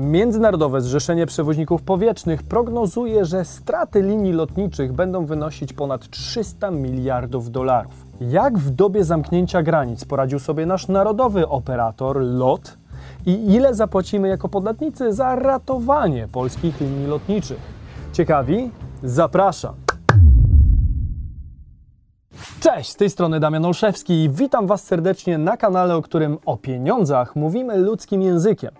Międzynarodowe Zrzeszenie Przewoźników Powietrznych prognozuje, że straty linii lotniczych będą wynosić ponad 300 miliardów dolarów. Jak w dobie zamknięcia granic poradził sobie nasz narodowy operator LOT i ile zapłacimy jako podatnicy za ratowanie polskich linii lotniczych? Ciekawi? Zapraszam! Cześć, z tej strony Damian Olszewski i witam Was serdecznie na kanale, o którym o pieniądzach mówimy ludzkim językiem.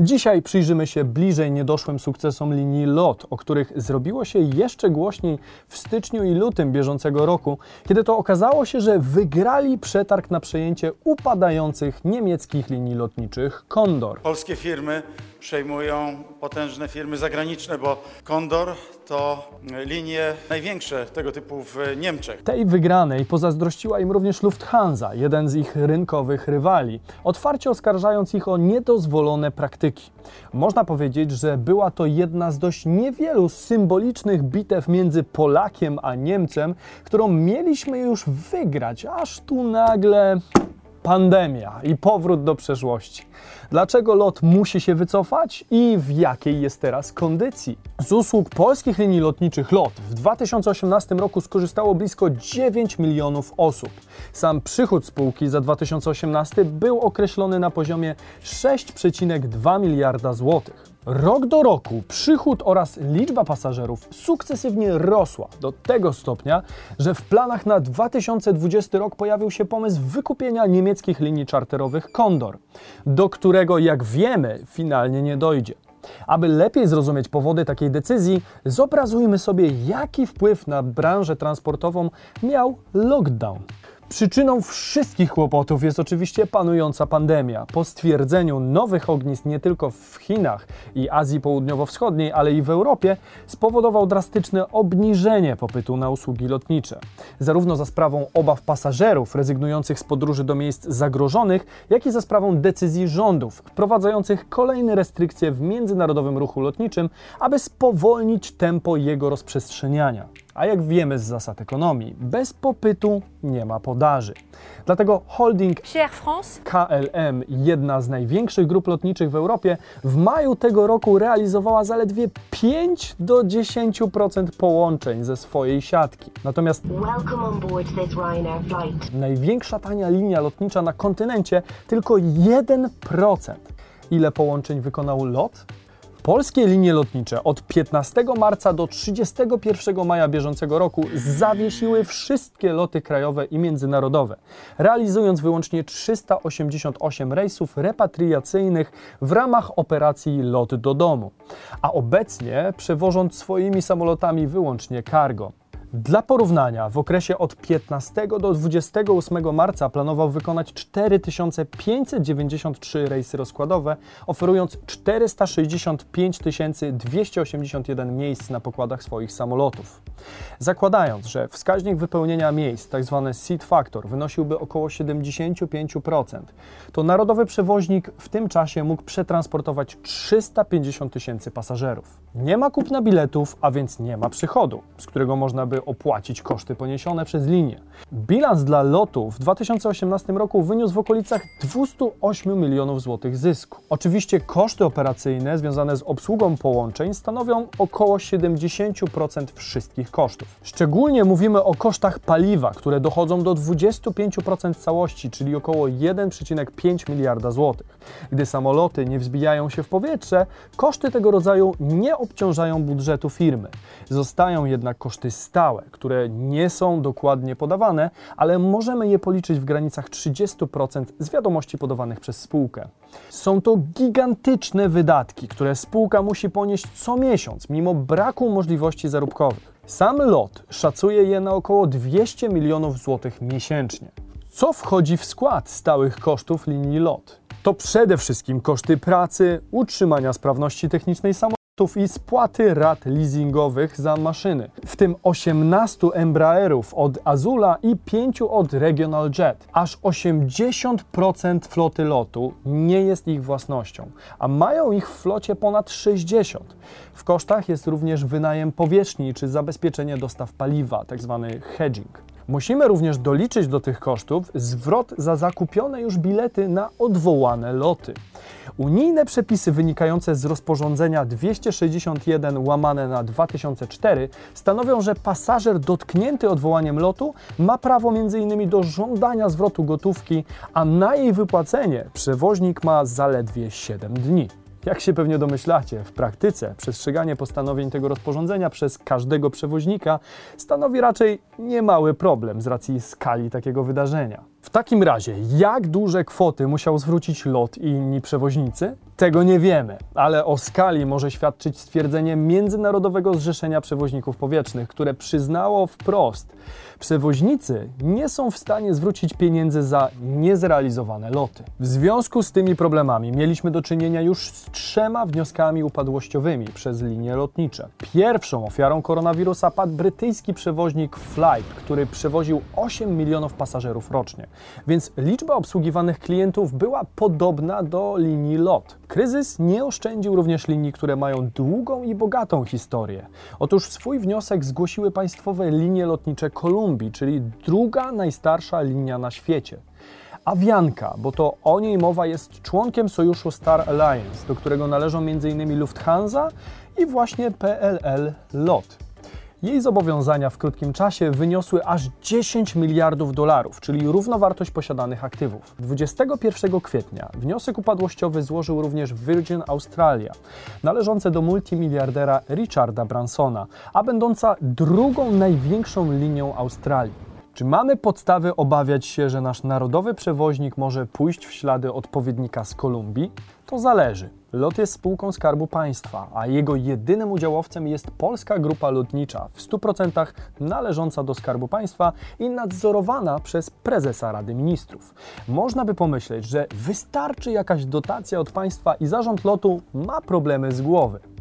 Dzisiaj przyjrzymy się bliżej niedoszłym sukcesom linii LOT, o których zrobiło się jeszcze głośniej w styczniu i lutym bieżącego roku, kiedy to okazało się, że wygrali przetarg na przejęcie upadających niemieckich linii lotniczych Condor. Polskie firmy przejmują potężne firmy zagraniczne, bo Condor to linie największe tego typu w Niemczech. Tej wygranej pozazdrościła im również Lufthansa, jeden z ich rynkowych rywali, otwarcie oskarżając ich o niedozwolone praktyki. Można powiedzieć, że była to jedna z dość niewielu symbolicznych bitew między Polakiem a Niemcem, którą mieliśmy już wygrać, aż tu nagle pandemia i powrót do przeszłości. Dlaczego lot musi się wycofać i w jakiej jest teraz kondycji? Z usług polskich linii lotniczych LOT w 2018 roku skorzystało blisko 9 milionów osób. Sam przychód spółki za 2018 był określony na poziomie 6,2 miliarda złotych. Rok do roku przychód oraz liczba pasażerów sukcesywnie rosła do tego stopnia, że w planach na 2020 rok pojawił się pomysł wykupienia niemieckich linii czarterowych Condor, do którego, jak wiemy, finalnie nie dojdzie. Aby lepiej zrozumieć powody takiej decyzji, zobrazujmy sobie, jaki wpływ na branżę transportową miał lockdown. Przyczyną wszystkich kłopotów jest oczywiście panująca pandemia. Po stwierdzeniu nowych ognisk nie tylko w Chinach i Azji Południowo-Wschodniej, ale i w Europie, spowodował drastyczne obniżenie popytu na usługi lotnicze. Zarówno za sprawą obaw pasażerów rezygnujących z podróży do miejsc zagrożonych, jak i za sprawą decyzji rządów wprowadzających kolejne restrykcje w międzynarodowym ruchu lotniczym, aby spowolnić tempo jego rozprzestrzeniania. A jak wiemy z zasad ekonomii, bez popytu nie ma podaży. Dlatego holding Chez Air France, KLM, jedna z największych grup lotniczych w Europie, w maju tego roku realizowała zaledwie 5 do 10% połączeń ze swojej siatki. Natomiast Welcome on board this Ryanair flight. największa tania linia lotnicza na kontynencie tylko 1%. Ile połączeń wykonał LOT? Polskie linie lotnicze od 15 marca do 31 maja bieżącego roku zawiesiły wszystkie loty krajowe i międzynarodowe, realizując wyłącznie 388 rejsów repatriacyjnych w ramach operacji Lot do domu, a obecnie przewożąc swoimi samolotami wyłącznie cargo. Dla porównania, w okresie od 15 do 28 marca planował wykonać 4593 rejsy rozkładowe, oferując 465 281 miejsc na pokładach swoich samolotów. Zakładając, że wskaźnik wypełnienia miejsc, tzw. seat factor, wynosiłby około 75%, to narodowy przewoźnik w tym czasie mógł przetransportować 350 tysięcy pasażerów. Nie ma kupna biletów, a więc nie ma przychodu, z którego można by opłacić koszty poniesione przez linię. Bilans dla lotu w 2018 roku wyniósł w okolicach 208 milionów złotych zysku. Oczywiście koszty operacyjne związane z obsługą połączeń stanowią około 70% wszystkich kosztów. Szczególnie mówimy o kosztach paliwa, które dochodzą do 25% całości, czyli około 1,5 miliarda złotych. Gdy samoloty nie wzbijają się w powietrze, koszty tego rodzaju nie obciążają budżetu firmy. Zostają jednak koszty stałe, które nie są dokładnie podawane, ale możemy je policzyć w granicach 30% z wiadomości podawanych przez spółkę. Są to gigantyczne wydatki, które spółka musi ponieść co miesiąc, mimo braku możliwości zarobkowych. Sam lot szacuje je na około 200 milionów złotych miesięcznie. Co wchodzi w skład stałych kosztów linii LOT? To przede wszystkim koszty pracy, utrzymania sprawności technicznej samolotu, i spłaty rat leasingowych za maszyny, w tym 18 Embraerów od Azula i 5 od Regional Jet. Aż 80% floty lotu nie jest ich własnością, a mają ich w flocie ponad 60. W kosztach jest również wynajem powierzchni czy zabezpieczenie dostaw paliwa, tzw. hedging. Musimy również doliczyć do tych kosztów zwrot za zakupione już bilety na odwołane loty. Unijne przepisy wynikające z rozporządzenia 261 łamane na 2004 stanowią, że pasażer dotknięty odwołaniem lotu ma prawo m.in. do żądania zwrotu gotówki, a na jej wypłacenie przewoźnik ma zaledwie 7 dni. Jak się pewnie domyślacie, w praktyce przestrzeganie postanowień tego rozporządzenia przez każdego przewoźnika stanowi raczej niemały problem z racji skali takiego wydarzenia. W takim razie, jak duże kwoty musiał zwrócić LOT i inni przewoźnicy? Tego nie wiemy, ale o skali może świadczyć stwierdzenie Międzynarodowego Zrzeszenia Przewoźników Powietrznych, które przyznało wprost, przewoźnicy nie są w stanie zwrócić pieniędzy za niezrealizowane loty. W związku z tymi problemami mieliśmy do czynienia już z trzema wnioskami upadłościowymi przez linie lotnicze. Pierwszą ofiarą koronawirusa padł brytyjski przewoźnik Flight, który przewoził 8 milionów pasażerów rocznie, więc liczba obsługiwanych klientów była podobna do linii LOT. Kryzys nie oszczędził również linii, które mają długą i bogatą historię. Otóż swój wniosek zgłosiły państwowe linie lotnicze Kolumbii, czyli druga najstarsza linia na świecie. Avianca, bo to o niej mowa jest członkiem sojuszu Star Alliance, do którego należą m.in. Lufthansa i właśnie PLL LOT. Jej zobowiązania w krótkim czasie wyniosły aż 10 miliardów dolarów, czyli równowartość posiadanych aktywów. 21 kwietnia wniosek upadłościowy złożył również Virgin Australia, należące do multimiliardera Richarda Bransona, a będąca drugą największą linią Australii. Czy mamy podstawy obawiać się, że nasz narodowy przewoźnik może pójść w ślady odpowiednika z Kolumbii? To zależy. LOT jest spółką Skarbu Państwa, a jego jedynym udziałowcem jest Polska Grupa Lotnicza, w 100% należąca do Skarbu Państwa i nadzorowana przez prezesa Rady Ministrów. Można by pomyśleć, że wystarczy jakaś dotacja od państwa i zarząd lotu ma problemy z głowy.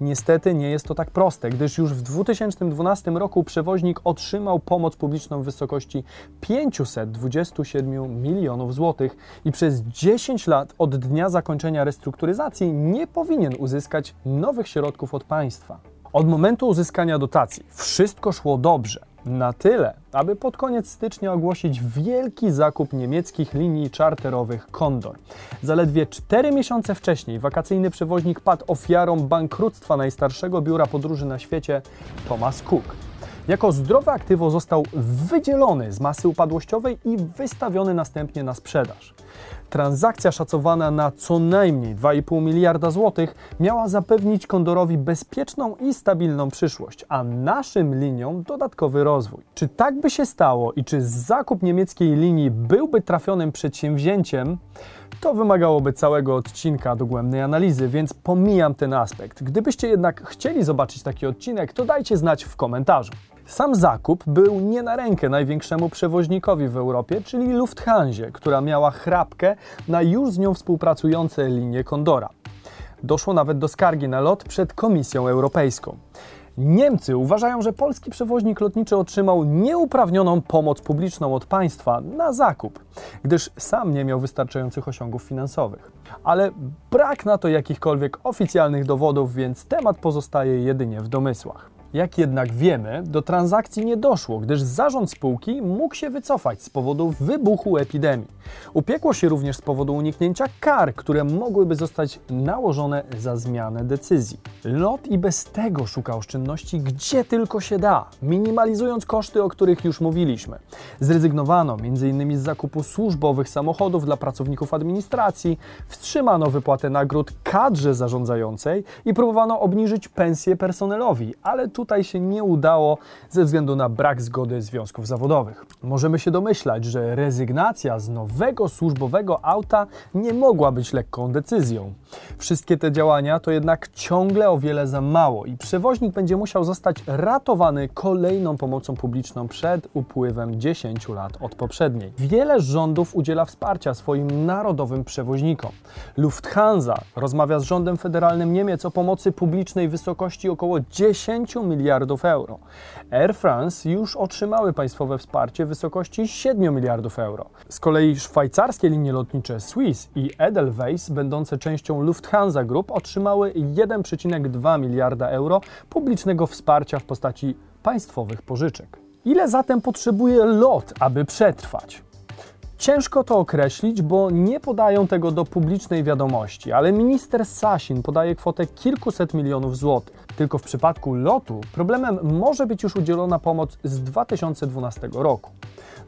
Niestety nie jest to tak proste, gdyż już w 2012 roku przewoźnik otrzymał pomoc publiczną w wysokości 527 milionów złotych i przez 10 lat od dnia zakończenia restrukturyzacji nie powinien uzyskać nowych środków od państwa. Od momentu uzyskania dotacji wszystko szło dobrze. Na tyle, aby pod koniec stycznia ogłosić wielki zakup niemieckich linii czarterowych Condor. Zaledwie 4 miesiące wcześniej wakacyjny przewoźnik padł ofiarą bankructwa najstarszego biura podróży na świecie Thomas Cook. Jako zdrowe aktywo został wydzielony z masy upadłościowej i wystawiony następnie na sprzedaż. Transakcja szacowana na co najmniej 2,5 miliarda złotych miała zapewnić Kondorowi bezpieczną i stabilną przyszłość, a naszym liniom dodatkowy rozwój. Czy tak by się stało i czy zakup niemieckiej linii byłby trafionym przedsięwzięciem? To wymagałoby całego odcinka dogłębnej analizy, więc pomijam ten aspekt. Gdybyście jednak chcieli zobaczyć taki odcinek, to dajcie znać w komentarzu. Sam zakup był nie na rękę największemu przewoźnikowi w Europie, czyli Lufthansie, która miała chrapkę na już z nią współpracujące linie Condora. Doszło nawet do skargi na lot przed Komisją Europejską. Niemcy uważają, że polski przewoźnik lotniczy otrzymał nieuprawnioną pomoc publiczną od państwa na zakup, gdyż sam nie miał wystarczających osiągów finansowych. Ale brak na to jakichkolwiek oficjalnych dowodów, więc temat pozostaje jedynie w domysłach. Jak jednak wiemy, do transakcji nie doszło, gdyż zarząd spółki mógł się wycofać z powodu wybuchu epidemii. Upiekło się również z powodu uniknięcia kar, które mogłyby zostać nałożone za zmianę decyzji. LOT i bez tego szuka oszczędności gdzie tylko się da, minimalizując koszty, o których już mówiliśmy. Zrezygnowano m.in. z zakupu służbowych samochodów dla pracowników administracji, wstrzymano wypłatę nagród kadrze zarządzającej i próbowano obniżyć pensje personelowi, ale tu tutaj się nie udało ze względu na brak zgody związków zawodowych. Możemy się domyślać, że rezygnacja z nowego służbowego auta nie mogła być lekką decyzją. Wszystkie te działania to jednak ciągle o wiele za mało i przewoźnik będzie musiał zostać ratowany kolejną pomocą publiczną przed upływem 10 lat od poprzedniej. Wiele rządów udziela wsparcia swoim narodowym przewoźnikom. Lufthansa rozmawia z rządem federalnym Niemiec o pomocy publicznej w wysokości około 10 miliardów euro. Air France już otrzymały państwowe wsparcie w wysokości 7 miliardów euro. Z kolei szwajcarskie linie lotnicze Swiss i Edelweiss, będące częścią Lufthansa Group, otrzymały 1,2 miliarda euro publicznego wsparcia w postaci państwowych pożyczek. Ile zatem potrzebuje LOT, aby przetrwać? Ciężko to określić, bo nie podają tego do publicznej wiadomości, ale minister Sasin podaje kwotę kilkuset milionów złotych. Tylko w przypadku lotu problemem może być już udzielona pomoc z 2012 roku.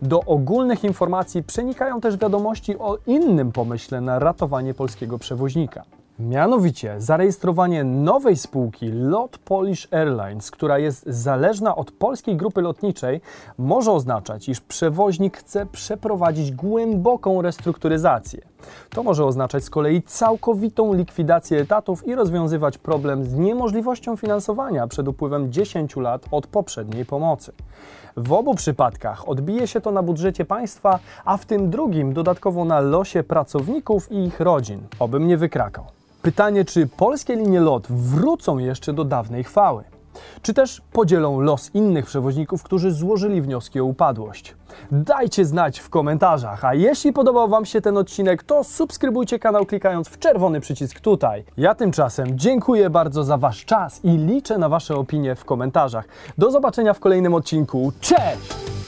Do ogólnych informacji przenikają też wiadomości o innym pomyśle na ratowanie polskiego przewoźnika. Mianowicie zarejestrowanie nowej spółki LOT Polish Airlines, która jest zależna od polskiej grupy lotniczej, może oznaczać, iż przewoźnik chce przeprowadzić głęboką restrukturyzację. To może oznaczać z kolei całkowitą likwidację etatów i rozwiązywać problem z niemożliwością finansowania przed upływem 10 lat od poprzedniej pomocy. W obu przypadkach odbije się to na budżecie państwa, a w tym drugim dodatkowo na losie pracowników i ich rodzin. Obym nie wykrakał. Pytanie, czy polskie linie LOT wrócą jeszcze do dawnej chwały? Czy też podzielą los innych przewoźników, którzy złożyli wnioski o upadłość? Dajcie znać w komentarzach, a jeśli podobał Wam się ten odcinek, to subskrybujcie kanał klikając w czerwony przycisk tutaj. Ja tymczasem dziękuję bardzo za Wasz czas i liczę na Wasze opinie w komentarzach. Do zobaczenia w kolejnym odcinku. Cześć!